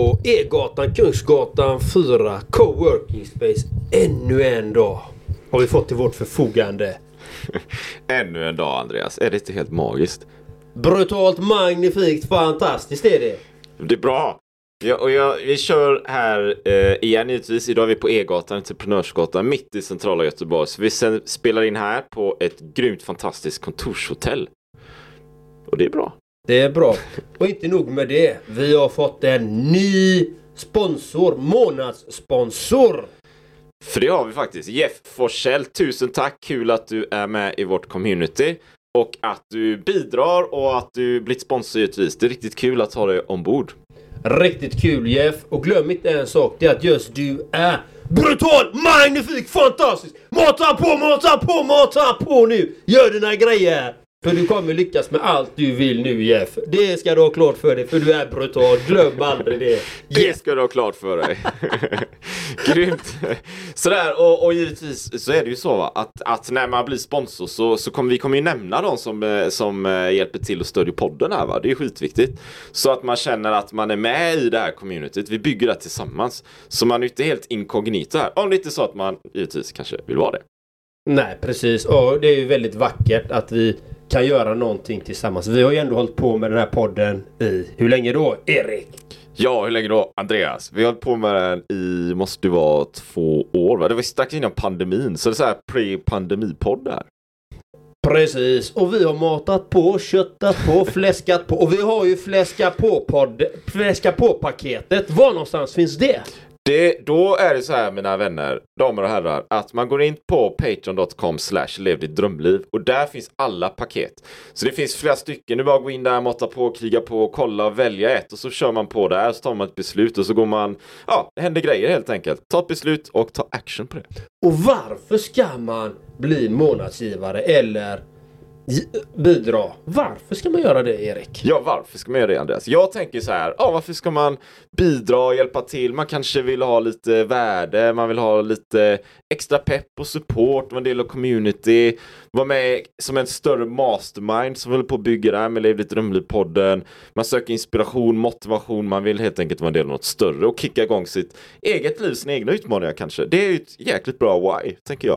på E-gatan, Kungsgatan 4, Coworking Space. Ännu en dag har vi fått till vårt förfogande. Ännu en dag Andreas, är det inte helt magiskt? Brutalt, magnifikt, fantastiskt är det. Det är bra. Ja, och jag, vi kör här eh, igen givetvis. Idag är vi på E-gatan, Entreprenörsgatan, mitt i centrala Göteborg. Så vi sen spelar in här på ett grymt fantastiskt kontorshotell. Och det är bra. Det är bra. Och inte nog med det. Vi har fått en ny sponsor, månadssponsor. För det har vi faktiskt. Jeff Forsell, tusen tack! Kul att du är med i vårt community. Och att du bidrar och att du blivit sponsor givetvis. Det är riktigt kul att ha dig ombord. Riktigt kul Jeff. Och glöm inte en sak. Det är att just du är brutal, magnifik, fantastisk. Mata på, mata på, mata på nu. Gör dina grejer. För du kommer lyckas med allt du vill nu Jeff. Det ska du ha klart för dig för du är brutal. Glöm aldrig det. Det ska du ha klart för dig. Grymt. Sådär och, och givetvis så är det ju så va? Att, att när man blir sponsor så, så kommer vi kommer ju nämna de som, eh, som eh, hjälper till att stödja podden här va. Det är skitviktigt. Så att man känner att man är med i det här communityt. Vi bygger det tillsammans. Så man är inte helt inkognito här. Om det inte är så att man givetvis kanske vill vara det. Nej precis. Och det är ju väldigt vackert att vi kan göra någonting tillsammans. Vi har ju ändå hållit på med den här podden i hur länge då? Erik? Ja, hur länge då? Andreas? Vi har hållit på med den i, måste det vara två år va? Det var strax innan pandemin, så det är så här pre-pandemipodd där. Precis, och vi har matat på, köttat på, fläskat på och vi har ju fläska på podd, fläska på paketet. Var någonstans finns det? Det, då är det så här mina vänner, damer och herrar, att man går in på patreon.com slash lev ditt drömliv och där finns alla paket. Så det finns flera stycken, du bara gå in där, måtta på, kriga på, kolla och välja ett och så kör man på där, så tar man ett beslut och så går man, ja, det händer grejer helt enkelt. Ta ett beslut och ta action på det. Och varför ska man bli månadsgivare eller bidra. Varför ska man göra det Erik? Ja, varför ska man göra det Andreas? Jag tänker så här, ja, varför ska man bidra och hjälpa till? Man kanske vill ha lite värde, man vill ha lite extra pepp och support, vara en del av community, vara med som en större mastermind som håller på att bygga det här med Lev ditt drömliv-podden. Man söker inspiration, motivation, man vill helt enkelt vara en del av något större och kicka igång sitt eget liv, sina egna utmaningar kanske. Det är ju ett jäkligt bra why, tänker jag.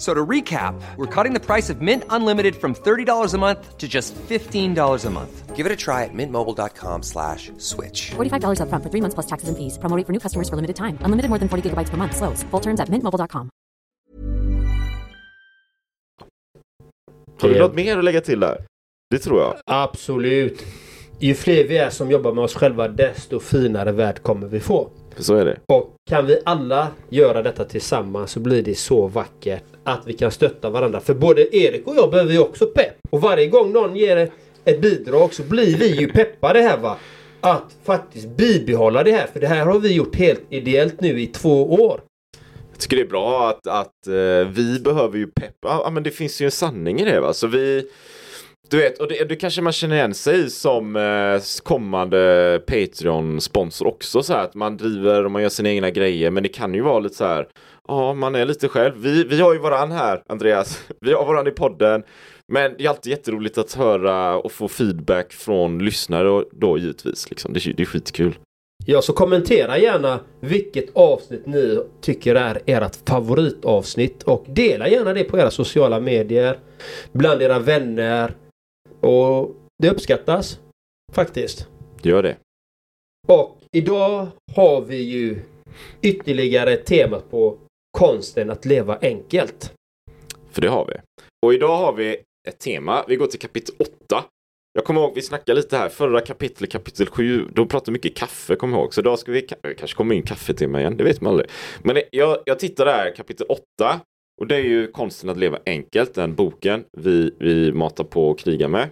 So to recap, we're cutting the price of Mint Unlimited from $30 a month to just $15 a month. Give it a try at mintmobile.com slash switch. $45 up front for three months plus taxes and fees. Promoting for new customers for limited time. Unlimited more than 40 gigabytes per month. Slows. Full terms at mintmobile.com. Har du något mer att lägga till där? Det tror jag. Absolut. Ju fler vi är som jobbar med oss själva desto finare värld kommer vi få. Så är det. Och kan vi alla göra detta tillsammans så blir det så vackert att vi kan stötta varandra. För både Erik och jag behöver ju också pepp. Och varje gång någon ger ett bidrag så blir vi ju peppade här va. Att faktiskt bibehålla det här. För det här har vi gjort helt ideellt nu i två år. Jag tycker det är bra att, att uh, vi behöver ju pepp. Ja, men det finns ju en sanning i det va. Så vi du vet, och det, det kanske man känner igen sig som eh, kommande Patreon-sponsor också så här att man driver och man gör sina egna grejer men det kan ju vara lite så här Ja, man är lite själv. Vi, vi har ju varann här, Andreas. Vi har varann i podden. Men det är alltid jätteroligt att höra och få feedback från lyssnare och då givetvis. Liksom. Det, det är skitkul. Ja, så kommentera gärna vilket avsnitt ni tycker är ert favoritavsnitt och dela gärna det på era sociala medier, bland era vänner och det uppskattas faktiskt. Gör det. Och idag har vi ju ytterligare temat på konsten att leva enkelt. För det har vi. Och idag har vi ett tema. Vi går till kapitel 8. Jag kommer ihåg, vi snackade lite här förra kapitlet, kapitel 7. Då pratade vi mycket kaffe, kommer jag ihåg. Så idag ska vi ka- kanske komma in kaffetimme igen. Det vet man aldrig. Men jag, jag tittade här, kapitel 8. Och det är ju konsten att leva enkelt, den boken vi, vi matar på och krigar med.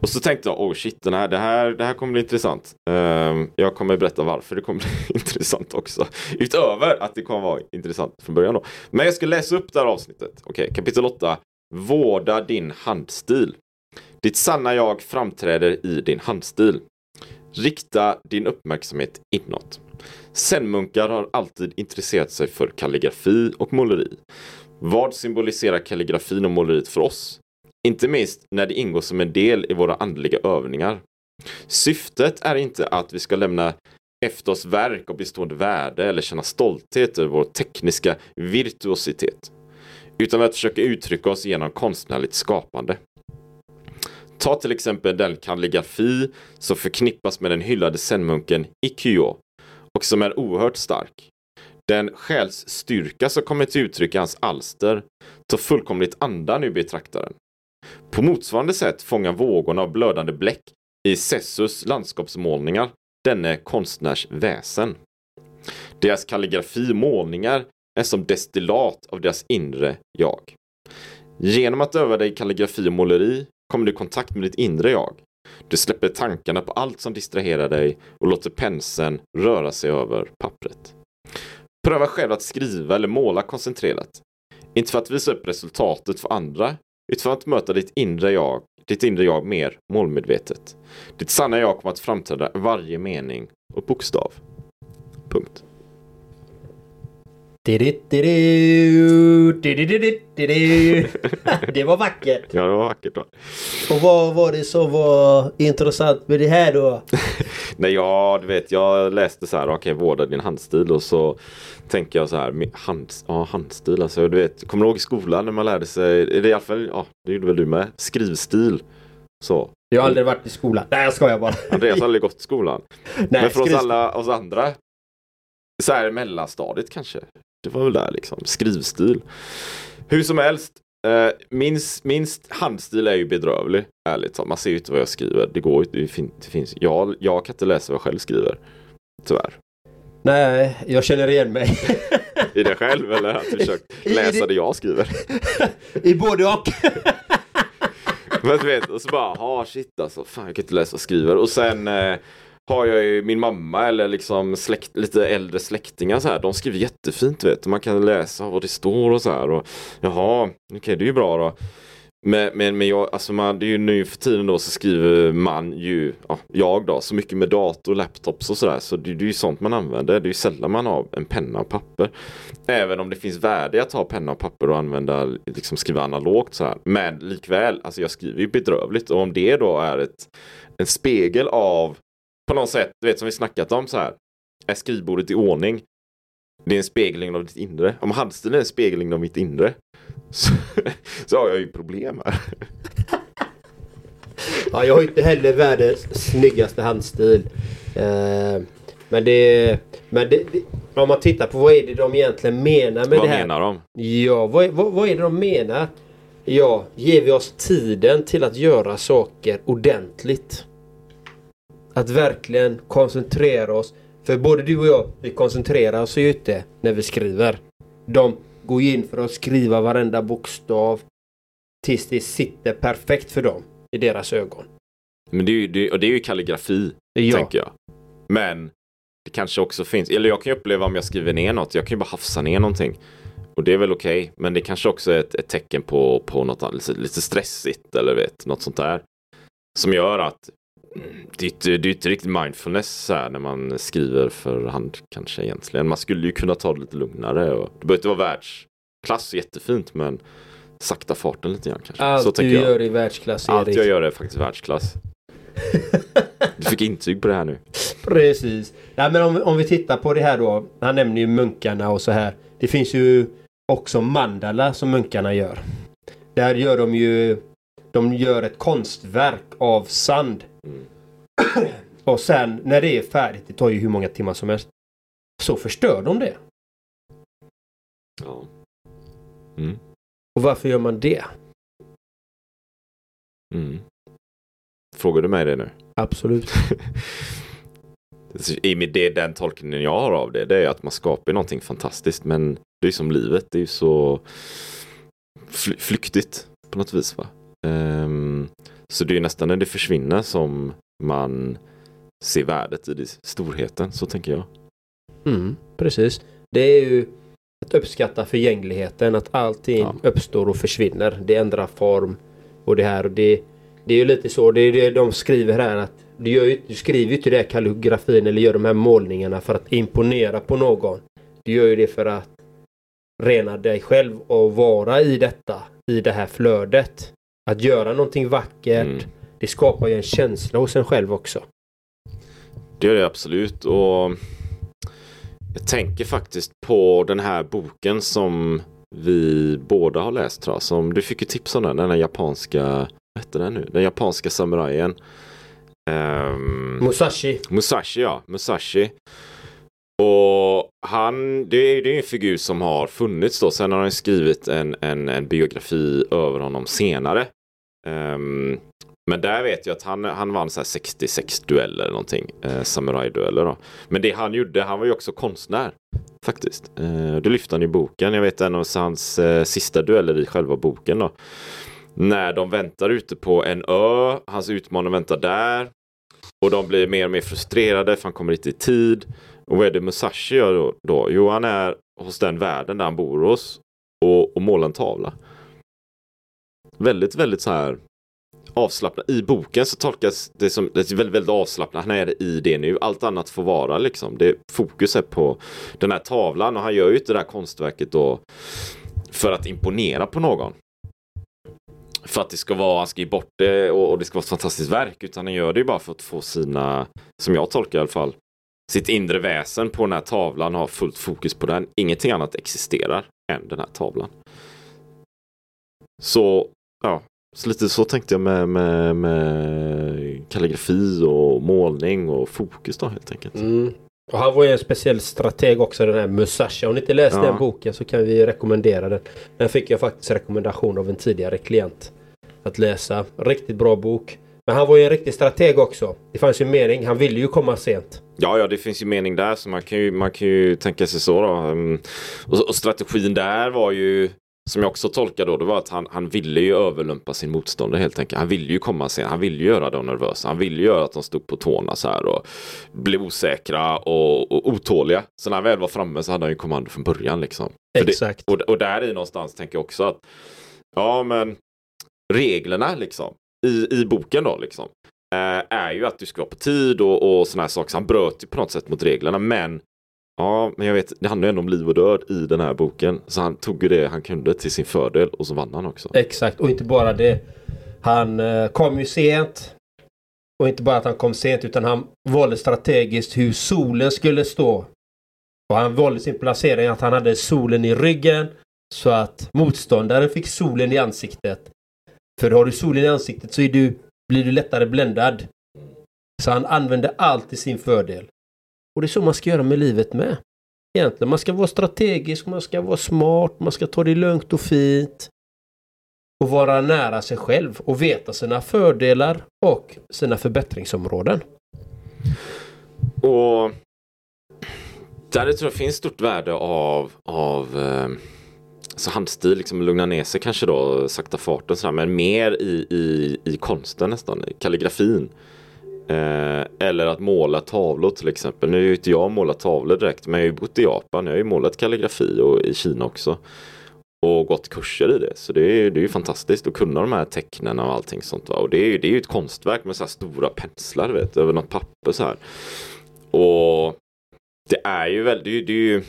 Och så tänkte jag, oh shit, den här, det, här, det här kommer bli intressant. Ehm, jag kommer berätta varför det kommer bli intressant också. Utöver att det kommer vara intressant från början då. Men jag ska läsa upp det här avsnittet. Okej, kapitel 8. Vårda din handstil. Ditt sanna jag framträder i din handstil. Rikta din uppmärksamhet inåt. Zenmunkar har alltid intresserat sig för kalligrafi och måleri. Vad symboliserar kalligrafin och måleriet för oss? Inte minst när det ingår som en del i våra andliga övningar. Syftet är inte att vi ska lämna efter oss verk av bestående värde eller känna stolthet över vår tekniska virtuositet. Utan att försöka uttrycka oss genom konstnärligt skapande. Ta till exempel den kalligrafi som förknippas med den hyllade zenmunken Ikkyo och som är oerhört stark. Den själsstyrka som kommer till uttryck i hans alster tar fullkomligt andan ur betraktaren. På motsvarande sätt fångar vågorna av blödande bläck i Cessus landskapsmålningar denne konstnärs väsen. Deras kalligrafi och målningar är som destillat av deras inre jag. Genom att öva dig i kalligrafi och måleri kommer du i kontakt med ditt inre jag. Du släpper tankarna på allt som distraherar dig och låter penseln röra sig över pappret. Pröva själv att skriva eller måla koncentrerat. Inte för att visa upp resultatet för andra, utan för att möta ditt inre jag, ditt inre jag mer målmedvetet. Ditt sanna jag kommer att framträda i varje mening och bokstav. Punkt. Det var vackert. Ja, det var vackert va? Och vad var det som var intressant med det här då? Nej, ja, du vet, jag läste så här, okej, vårda din handstil och så tänker jag så här, hand, ja, handstil, alltså, du vet, kommer du ihåg i skolan när man lärde sig, är det i alla fall, ja, det gjorde väl du med, skrivstil. Så. Jag har aldrig varit i skolan. Nej jag skojar bara. Andreas har aldrig gått i skolan. Nej, Men för oss alla, oss andra, så här mellanstadiet kanske. Det var väl där liksom, skrivstil. Hur som helst, eh, min, min handstil är ju bedrövlig, ärligt talat. Man ser ju inte vad jag skriver. Det går det, fin, det finns, jag, jag kan inte läsa vad jag själv skriver. Tyvärr. Nej, jag känner igen mig. I det själv eller att du försökt läsa det- jag skriver. I både och. Men du vet, och så bara, ha shit alltså, fan jag kan inte läsa och skriva. Och sen eh, har jag ju min mamma eller liksom släkt, lite äldre släktingar så här. De skriver jättefint vet du. Man kan läsa vad det står och så här. Och, Jaha, okej det är ju bra då. Men, men, men jag, alltså man, det är ju nu för tiden då så skriver man ju, ja, jag då, så mycket med dator, laptops och sådär. Så det, det är ju sånt man använder. Det är ju sällan man har en penna och papper. Även om det finns värde i att ha penna och papper och använda, liksom skriva analogt så här. Men likväl, alltså jag skriver ju bedrövligt. Och om det då är ett, en spegel av, på något sätt, du vet som vi snackat om så här. Är skrivbordet i ordning? Det är en spegling av ditt inre. Om handstilen är en spegling av mitt inre. Så, så har jag ju problem här. Ja, jag har inte heller världens snyggaste handstil. Eh, men det... Men det, det, om man tittar på vad är det de egentligen menar med Vad det här. menar de? Ja, vad, vad, vad är det de menar? Ja, ger vi oss tiden till att göra saker ordentligt? Att verkligen koncentrera oss. För både du och jag, vi koncentrerar oss ju inte när vi skriver. De går ju in för att skriva varenda bokstav tills det sitter perfekt för dem i deras ögon. Men det är ju, det, och det är ju kalligrafi, Ja. tänker jag. Men det kanske också finns, eller jag kan ju uppleva om jag skriver ner något, jag kan ju bara hafsa ner någonting. Och det är väl okej, men det kanske också är ett, ett tecken på, på något annat, lite, lite stressigt eller vet, något sånt där. Som gör att det är inte, det är inte riktigt mindfulness här, när man skriver för hand kanske egentligen. Man skulle ju kunna ta det lite lugnare och det behöver inte vara världsklass jättefint men sakta farten lite grann kanske. Allt så du jag. gör i världsklass Allt Erik. jag gör är faktiskt världsklass. Du fick intyg på det här nu. Precis. Nej, men om, om vi tittar på det här då. Han nämner ju munkarna och så här. Det finns ju också mandala som munkarna gör. Där gör de ju de gör ett konstverk av sand. Mm. och sen när det är färdigt, det tar ju hur många timmar som helst. Så förstör de det. Ja. Mm. Och varför gör man det? Mm. Frågar du mig det nu? Absolut. I med det, den tolkningen jag har av det, det är att man skapar någonting fantastiskt. Men det är som livet, det är ju så fly flyktigt på något vis. Va? Ehm, så det är nästan när det försvinner som man ser värdet i det, storheten, så tänker jag. Mm, precis. Det är ju att uppskatta förgängligheten, att allting Ja. uppstår och försvinner. Det ändrar form och det här och det. Det är ju lite så, det är det de skriver här att du, gör ju, du skriver ju inte det här kalligrafin eller gör de här målningarna för att imponera på någon. Du gör ju det för att rena dig själv och vara i detta, i det här flödet. Att göra någonting vackert, Mm. det skapar ju en känsla hos en själv också. Det gör det absolut. Och jag tänker faktiskt på den här boken som vi båda har läst tror jag. Som, du fick ju tips om den, den här japanska, vad den nu? Den japanska samurajen. Ehm, Musashi. Musashi ja, Musashi. Och han, det är är en figur som har funnits då. Sen har han skrivit en, en, en biografi över honom senare. Um, men där vet jag att han, han vann så här 66 dueller eller någonting. Eh, Samurajdueller då. Men det han gjorde, han var ju också konstnär. Faktiskt. Eh, det lyfte han i boken. Jag vet en av hans eh, sista dueller i själva boken då. När de väntar ute på en ö. Hans utmanare väntar där. Och de blir mer och mer frustrerade för han kommer inte i tid. Och vad är det Musashi gör då? då? Jo, han är hos den världen där han bor hos och, och målar en tavla. Väldigt, väldigt så här avslappnat. I boken så tolkas det som det är väldigt, väldigt avslappnat. Han är i det nu. Allt annat får vara liksom. Det, fokus är på den här tavlan och han gör ju inte det här konstverket då för att imponera på någon. För att det ska vara, han ska ge bort det och, och det ska vara ett fantastiskt verk. Utan han gör det ju bara för att få sina, som jag tolkar i alla fall, sitt inre väsen på den här tavlan och ha fullt fokus på den. Ingenting annat existerar än den här tavlan. Så, ja. Så lite så tänkte jag med, med, med kalligrafi och målning och fokus då helt enkelt. Mm. Och han var ju en speciell strateg också den här Musashi. Om ni inte läst Ja. den boken så kan vi rekommendera den. Den fick jag faktiskt rekommendation av en tidigare klient. Att läsa. Riktigt bra bok. Men han var ju en riktig strateg också. Det fanns ju mening. Han ville ju komma sent. Ja, ja, det finns ju mening där så man kan ju, man kan ju tänka sig så då. Mm. Och, och strategin där var ju, som jag också tolkade då, det var att han, han ville ju överlumpa sin motståndare helt enkelt. Han ville ju komma sen, han ville ju göra dem nervösa. Han ville ju göra att de stod på tårna så här och blev osäkra och, och otåliga. Så när han väl var framme så hade han ju kommando från början liksom. För det- Exakt. och, och där i någonstans tänker jag också att ja men reglerna liksom i, i boken då liksom eh, är ju att du ska vara på tid och, och sådana här saker. Så han bröt ju på något sätt mot reglerna men ja, men jag vet, det handlar ju ändå om liv och död i den här boken. Så han tog ju det han kunde till sin fördel och så vann han också. Exakt. Och inte bara det. Han eh, kom ju sent. Och inte bara att han kom sent utan han valde strategiskt hur solen skulle stå. Och han valde sin placering att han hade solen i ryggen. Så att motståndaren fick solen i ansiktet. För har du solen i ansiktet så är du, blir du lättare bländad. Så han använde allt till sin fördel. Och det är så man ska göra med livet med. Egentligen, man ska vara strategisk, man ska vara smart, man ska ta det lugnt och fint. Och vara nära sig själv och veta sina fördelar och sina förbättringsområden. Och där tror jag finns stort värde av, av eh, så handstil, liksom lugna ner sig kanske då, sakta farten sådär, men mer i, i, i konsten nästan, i kalligrafin. Eh, eller att måla tavlor till exempel. Nu är ju inte jag målat tavlor direkt, men jag har ju bott i Japan, jag har ju målat kalligrafi och i Kina också. Och gått kurser i det. Så det är, ju- det är ju fantastiskt att kunna de här tecknen och allting sånt. Va? Och det är ju det är ju ett konstverk med så här stora penslar, vet, över något papper så här. Och det är ju väldigt, det är ju, det är ju,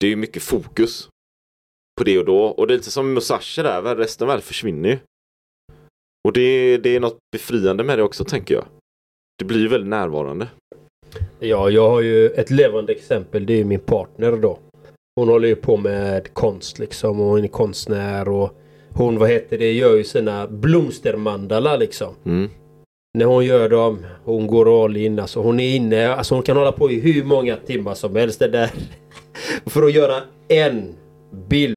det är ju mycket fokus på det och då. Och det är lite som Musashi där, resten av världen försvinner ju. Och det, det är något befriande med det också tänker jag. Det blir väldigt närvarande. Ja, jag har ju ett levande exempel. Det är min partner då. Hon håller ju på med konst liksom och hon är konstnär och hon, vad heter det, gör ju sina blomstermandala liksom. Mm. När hon gör dem, hon går all in. Alltså hon är inne, alltså hon kan hålla på i hur många timmar som helst det där. För att göra en bild.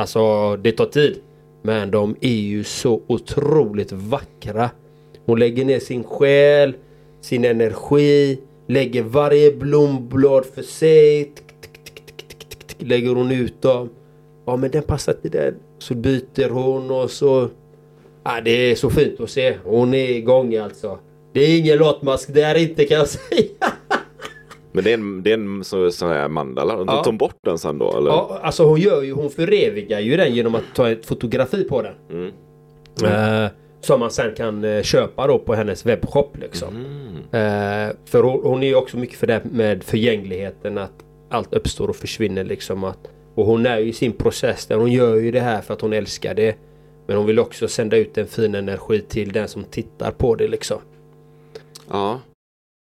Alltså det tar tid. Men de är ju så otroligt vackra. Hon lägger ner sin själ, sin energi, lägger varje blomblad för sig. Lägger hon ut dem. Ja men den passar till den. Så byter hon och så... Ja, det är så fint att se. Hon är igång alltså. Det är ingen latmask där inte kan jag säga. Men det är en, det är en så, sån här mandala. De Ja. tar bort den sen då eller? Ja, alltså hon gör ju, hon förevigar ju den genom att ta ett fotografi på den. Mm. Eh, som man sen kan eh, köpa då på hennes webbshop liksom. Mm. Eh, för hon, hon är ju också mycket för det med förgängligheten att allt uppstår och försvinner liksom. Att, och hon är ju i sin process där hon gör ju det här för att hon älskar det. Men hon vill också sända ut en fin energi till den som tittar på det liksom. Ja.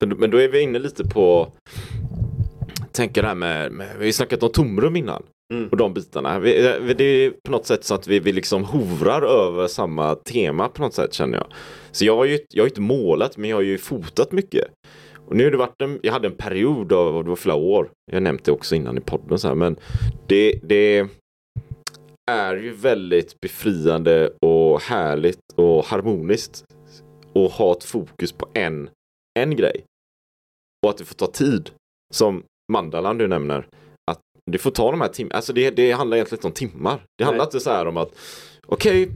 Men, då är vi inne lite på Tänker det här med, med vi har snackat om tomrum innan. Mm. Och de bitarna. Vi, vi- det är på något sätt så att vi, vi liksom hovrar över samma tema på något sätt känner jag. Så jag har ju jag har ju inte målat men jag har ju fotat mycket. Och nu har det varit en, jag hade en period av, det var flera år. Jag nämnt det också innan i podden så här, men det, det är ju väldigt befriande och härligt och harmoniskt att ha ett fokus på en, en grej. Och att det får ta tid. Som mandalan du nämner. Att det får ta de här timmarna. Alltså det, det handlar egentligen inte om timmar. Det handlar Nej. inte så här om att okej,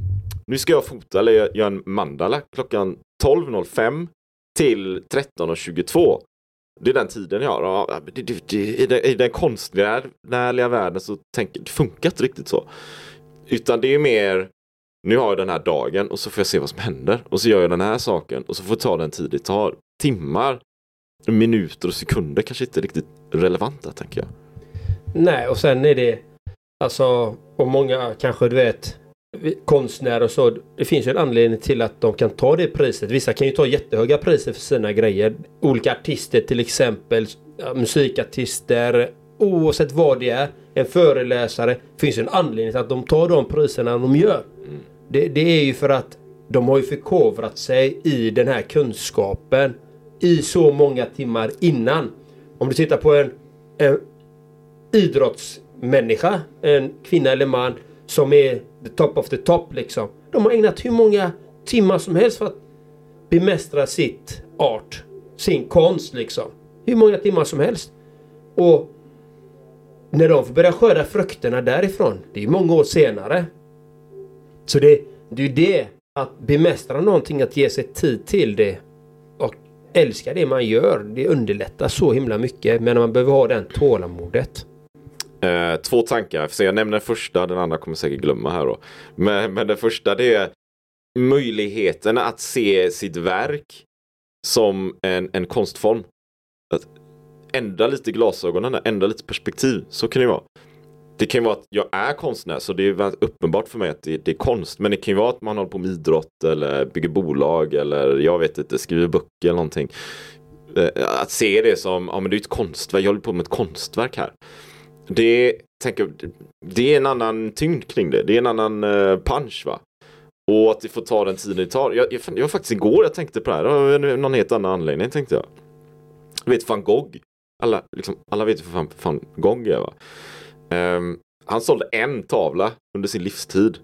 nu ska jag fota eller göra en mandala klockan 12.05 till 13.22. Det är den tiden jag har. I, den, I den konstnärliga världen så tänker det funkar inte riktigt så. Utan det är mer nu har jag den här dagen och så får jag se vad som händer. Och så gör jag den här saken och så får jag ta den tid det tar. Timmar, minuter och sekunder kanske inte är riktigt relevanta tänker jag. Nej, och sen är det alltså, och många kanske du vet konstnärer och så. Det finns ju en anledning till att de kan ta det priset. Vissa kan ju ta jättehöga priser för sina grejer. Olika artister till exempel, musikartister, oavsett vad det är. En föreläsare. finns ju en anledning till att de tar de priserna de gör. Det, det är ju för att de har ju förkovrat sig i den här kunskapen i så många timmar innan. Om du tittar på en, en idrottsmänniska, en kvinna eller man som är the top of the top liksom. De har ägnat hur många timmar som helst för att bemästra sitt art, sin konst liksom. Hur många timmar som helst. Och när de får börja skörda frukterna därifrån, det är många år senare. Så det, det är ju det, att bemästra någonting, att ge sig tid till det och älska det man gör. Det underlättar så himla mycket, men man behöver ha den tålamodet. Eh, två tankar, så jag nämner den första, den andra kommer jag säkert glömma här då. Men, men den första det är möjligheten att se sitt verk som en, en konstform. Att ändra lite glasögonen, ändra lite perspektiv. Så kan det vara. Det kan ju vara att jag är konstnär så det är väldigt uppenbart för mig att det, det är konst. Men det kan ju vara att man håller på med idrott eller bygger bolag eller jag vet inte, skriver böcker eller någonting. Eh, att se det som, ja men det är ett konstverk, jag håller på med ett konstverk här. Det, tänker, det är en annan tyngd kring det, det är en annan eh, punch va. Och att det får ta den tiden det tar. Jag, jag, jag var faktiskt igår jag tänkte på det här, av någon helt annan anledning tänkte jag. Du vet van Gogh. Alla, liksom, alla vet ju vad van Gogh är va. Um, han sålde en tavla under sin livstid.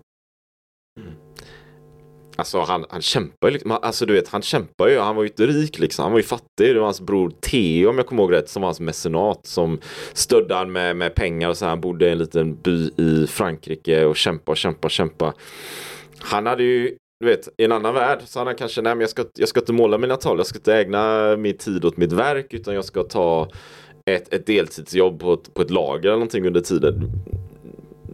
Alltså han, han kämpar ju liksom, alltså du vet han kämpar ju, han var ju inte rik liksom, han var ju fattig. Det var hans bror Theo om jag kommer ihåg rätt som var hans mecenat som stödde han med, med pengar och så. Han bodde i en liten by i Frankrike och kämpa och kämpa och kämpa. Han hade ju du vet, i en annan värld så hade han kanske, nej men jag ska, jag ska inte måla mina tavlor, jag ska inte ägna min tid åt mitt verk utan jag ska ta ett, ett deltidsjobb på ett, på ett lager eller någonting under tiden.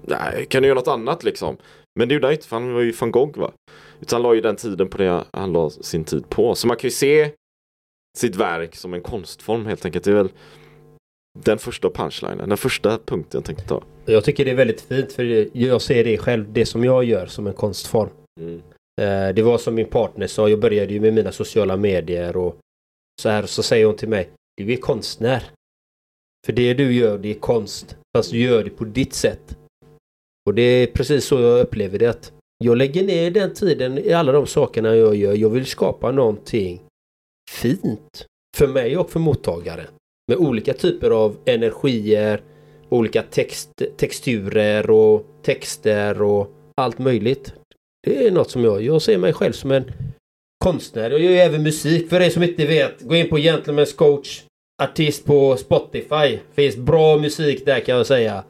Nej, kan du göra något annat liksom? Men det gjorde inte för han var ju van Gogh va? Utan han la ju den tiden på det han la sin tid på. Så man kan ju se sitt verk som en konstform helt enkelt. Det är väl den första punchlinen, den första punkten jag tänkte ta. Jag tycker det är väldigt fint för jag ser det själv, det som jag gör som en konstform. Mm. Eh, det var som min partner sa, jag började ju med mina sociala medier och så här så säger hon till mig, du är konstnär. För det du gör det är konst, fast du gör det på ditt sätt. Och det är precis så jag upplever det. Att jag lägger ner den tiden i alla de sakerna jag gör. Jag vill skapa någonting fint för mig och för mottagaren. Med olika typer av energier, olika text, texturer och texter och allt möjligt. Det är något som jag, jag ser mig själv som en konstnär. Jag gör ju även musik för er som inte vet. Gå in på Gentlemen's coach artist på Spotify. Finns bra musik där kan jag säga.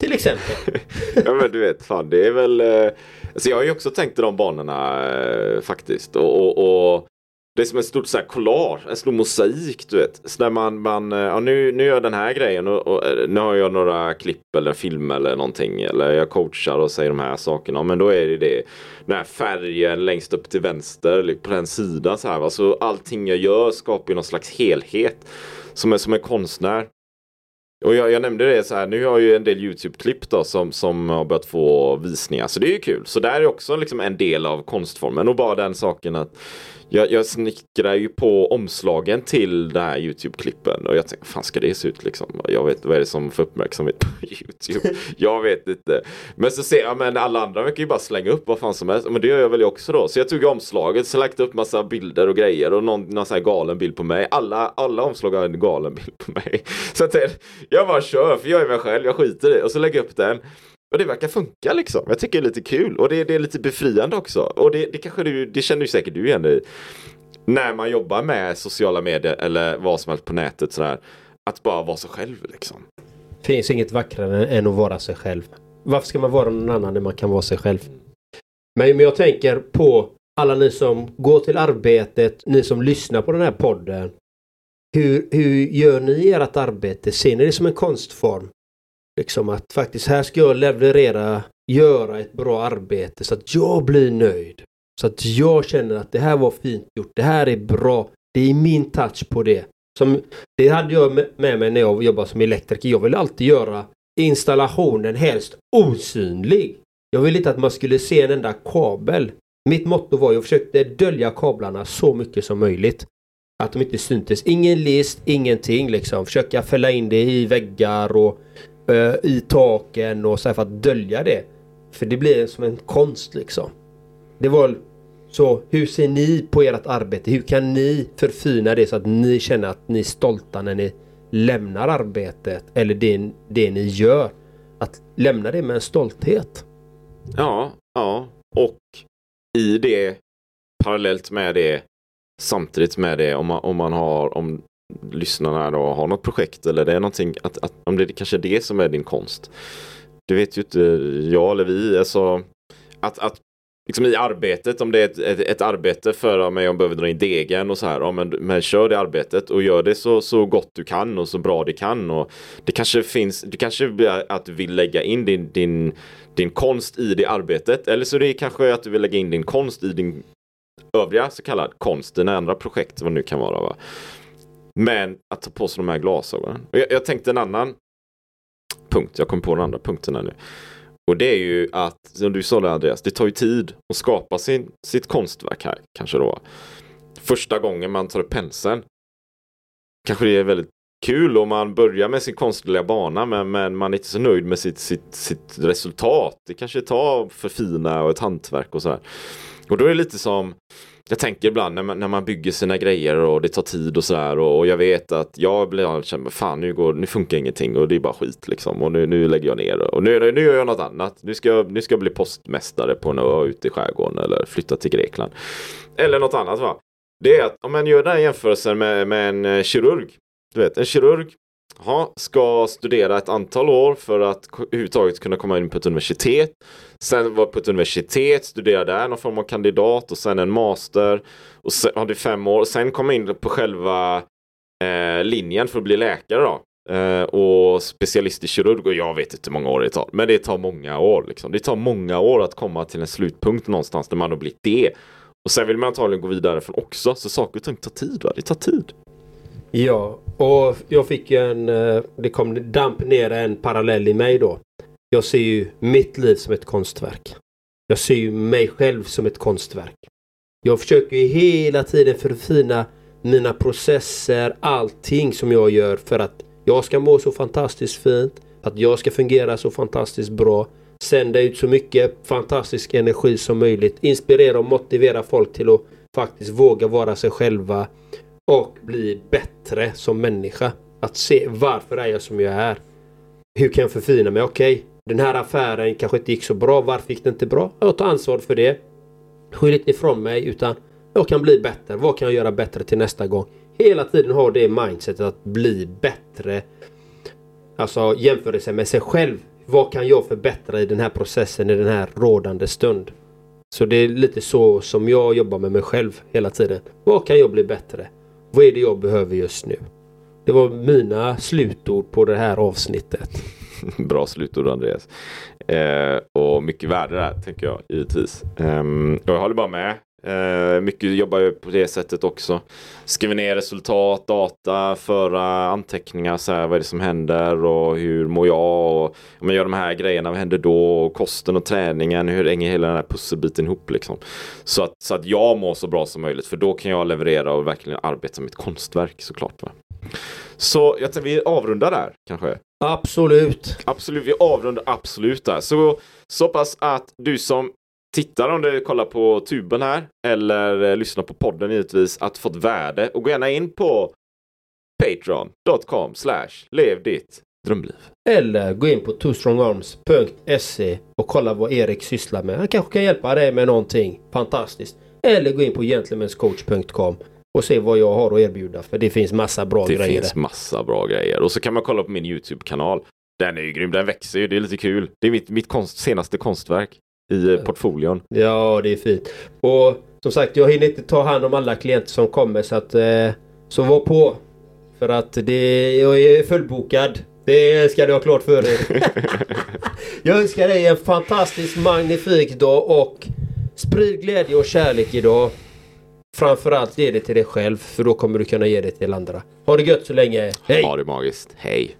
Till exempel. ja men du vet, fan det är väl... Eh, alltså jag har ju också tänkt i de banorna eh, faktiskt. Och, och, och, det är som ett stort så här collage, en stor mosaik du vet. Så där man, man eh, ja, nu, nu gör jag den här grejen och, och, eh, nu har jag några klipp eller film eller någonting. Eller jag coachar och säger de här sakerna. Men då är det det. Den här färgen längst upp till vänster på den sidan så här. Så allting jag gör skapar ju någon slags helhet. Som är som en konstnär. Och jag, jag, nämnde det så här, nu har jag ju en del YouTube-klipp då som, som har börjat få visningar. Så det är ju kul. Så där är också liksom en del av konstformen. Och bara den saken att jag, jag snickrar ju på omslagen till den här Youtube-klippen och jag tänkte, fan ska det se ut liksom? Jag vet, vad är det som får uppmärksamhet på Youtube? jag vet inte. Men så ser jag, men alla andra verkar ju bara slänga upp vad fan som helst. Men det gör jag väl också då. Så jag tog omslaget, så lagt upp massa bilder och grejer och någon, någon sån här galen bild på mig. Alla, alla omslag har en galen bild på mig. Så att jag bara kör, för jag är mig själv, jag skiter i det. Och så lägger jag upp den. Och det verkar funka liksom. Jag tycker det är lite kul och det, det är lite befriande också. Och det, det kanske du, det känner ju säkert du igen i. När man jobbar med sociala medier eller vad som helst på nätet sådär. Att bara vara sig själv liksom. Finns inget vackrare än att vara sig själv. Varför ska man vara någon annan när man kan vara sig själv? Men, men jag tänker på alla ni som går till arbetet, ni som lyssnar på den här podden. Hur, hur gör ni ert arbete? Ser ni det som en konstform? Liksom att faktiskt här ska jag leverera, göra ett bra arbete så att jag blir nöjd. Så att jag känner att det här var fint gjort, det här är bra. Det är min touch på det. Som, det hade jag med mig när jag jobbade som elektriker. Jag ville alltid göra installationen helst osynlig. Jag ville inte att man skulle se en enda kabel. Mitt motto var att jag försökte dölja kablarna så mycket som möjligt. Att de inte syntes. Ingen list, ingenting liksom. Försöka fälla in det i väggar och Eh, i taken och så här för att dölja det. För det blir som en konst liksom. Det var så hur ser ni på ert arbete? Hur kan ni förfina det så att ni känner att ni är stolta när ni lämnar arbetet eller det, det ni gör? Att lämna det med en stolthet. Ja, ja. Och i det parallellt med det samtidigt med det om man, om man har om lyssnarna då har något projekt eller det är någonting, att, att, om det kanske är det som är din konst. Det vet ju inte jag eller vi. Alltså, att, att liksom i arbetet, om det är ett, ett, ett arbete för mig om jag behöver dra in degen och så här. Ja, men, men kör det arbetet och gör det så, så gott du kan och så bra du kan. Och det kanske finns, du kanske att du vill lägga in din, din, din konst i det arbetet. Eller så är det kanske att du vill lägga in din konst i din övriga så kallad konst, dina andra projekt, vad det nu kan vara. Va? Men att ta på sig de här glasögonen. Jag, jag tänkte en annan punkt. Jag kom på den andra punkten här nu. Och det är ju att, som du sa det Andreas, det tar ju tid att skapa sin, sitt konstverk här kanske då. första gången man tar upp penseln. Kanske det är väldigt kul om man börjar med sin konstnärliga bana men, men man är inte så nöjd med sitt, sitt, sitt resultat. Det kanske tar för fina och ett hantverk och sådär. Och då är det lite som jag tänker ibland när man, när man bygger sina grejer och det tar tid och sådär och, och jag vet att jag blir känner fan nu, går, nu funkar ingenting och det är bara skit liksom och nu, nu lägger jag ner och nu, nu gör jag något annat. Nu ska, jag, nu ska jag bli postmästare på en ö ute i skärgården eller flytta till Grekland. Eller något annat va. Det är att om man gör den här jämförelsen med, med en eh, kirurg. Du vet en kirurg ha, ska studera ett antal år för att överhuvudtaget kunna komma in på ett universitet. Sen vara på ett universitet, studera där någon form av kandidat och sen en master. Och sen hade fem år. Sen komma in på själva eh, linjen för att bli läkare då. Eh, och specialist i kirurg och jag vet inte hur många år det tar. Men det tar många år. Liksom. Det tar många år att komma till en slutpunkt någonstans där man har blivit det. Och sen vill man antagligen gå vidare från också. Så saker och ting tar tid. Va? Det tar tid. Ja, och jag fick ju en... Eh, det kom damp ner en parallell i mig då. Jag ser ju mitt liv som ett konstverk. Jag ser ju mig själv som ett konstverk. Jag försöker ju hela tiden förfina mina processer, allting som jag gör för att jag ska må så fantastiskt fint. Att jag ska fungera så fantastiskt bra. Sända ut så mycket fantastisk energi som möjligt. Inspirera och motivera folk till att faktiskt våga vara sig själva och bli bättre som människa. Att se varför är jag som jag är. Hur kan jag förfina mig? Okej, okay, den här affären kanske inte gick så bra. Varför gick det inte bra? Jag tar ansvar för det. Skyll inte ifrån mig utan jag kan bli bättre. Vad kan jag göra bättre till nästa gång? Hela tiden ha det mindsetet att bli bättre. Alltså jämförelse med sig själv. Vad kan jag förbättra i den här processen i den här rådande stund? Så det är lite så som jag jobbar med mig själv hela tiden. Vad kan jag bli bättre? Vad är det jag behöver just nu? Det var mina slutord på det här avsnittet. Bra slutord Andreas. Eh, och mycket värde där tänker jag givetvis. Eh, jag håller bara med. Eh, mycket jobbar ju på det sättet också. Skriver ner resultat, data, föra anteckningar. Så här, vad är det som händer och hur mår jag? Och om jag gör de här grejerna, vad händer då? Och kosten och träningen, hur hänger hela den här pusselbiten ihop? Liksom. Så, att, så att jag mår så bra som möjligt. För då kan jag leverera och verkligen arbeta med ett konstverk såklart. Va? Så jag tänkte vi avrundar där kanske. Absolut. Absolut, vi avrundar absolut där. Så, så pass att du som tittar om du kollar på tuben här eller eh, lyssnar på podden givetvis att fått värde och gå gärna in på patreon.com slash lev ditt drömliv. Eller gå in på twostrongarms.se och kolla vad Erik sysslar med. Han kanske kan hjälpa dig med någonting fantastiskt. Eller gå in på gentlemanscoach.com och se vad jag har att erbjuda. För det finns massa bra det grejer. Det finns massa bra grejer. Och så kan man kolla på min YouTube-kanal. Den är ju grym. Den växer ju. Det är lite kul. Det är mitt, mitt konst, senaste konstverk i portföljen. Ja, det är fint. Och som sagt, jag hinner inte ta hand om alla klienter som kommer så att eh, så var på. För att det, jag är fullbokad. Det ska du ha klart för dig. jag önskar dig en fantastisk magnifik dag och sprid glädje och kärlek idag. Framförallt ge det till dig själv för då kommer du kunna ge det till andra. Ha det gött så länge. Hej! Ha det magiskt. Hej!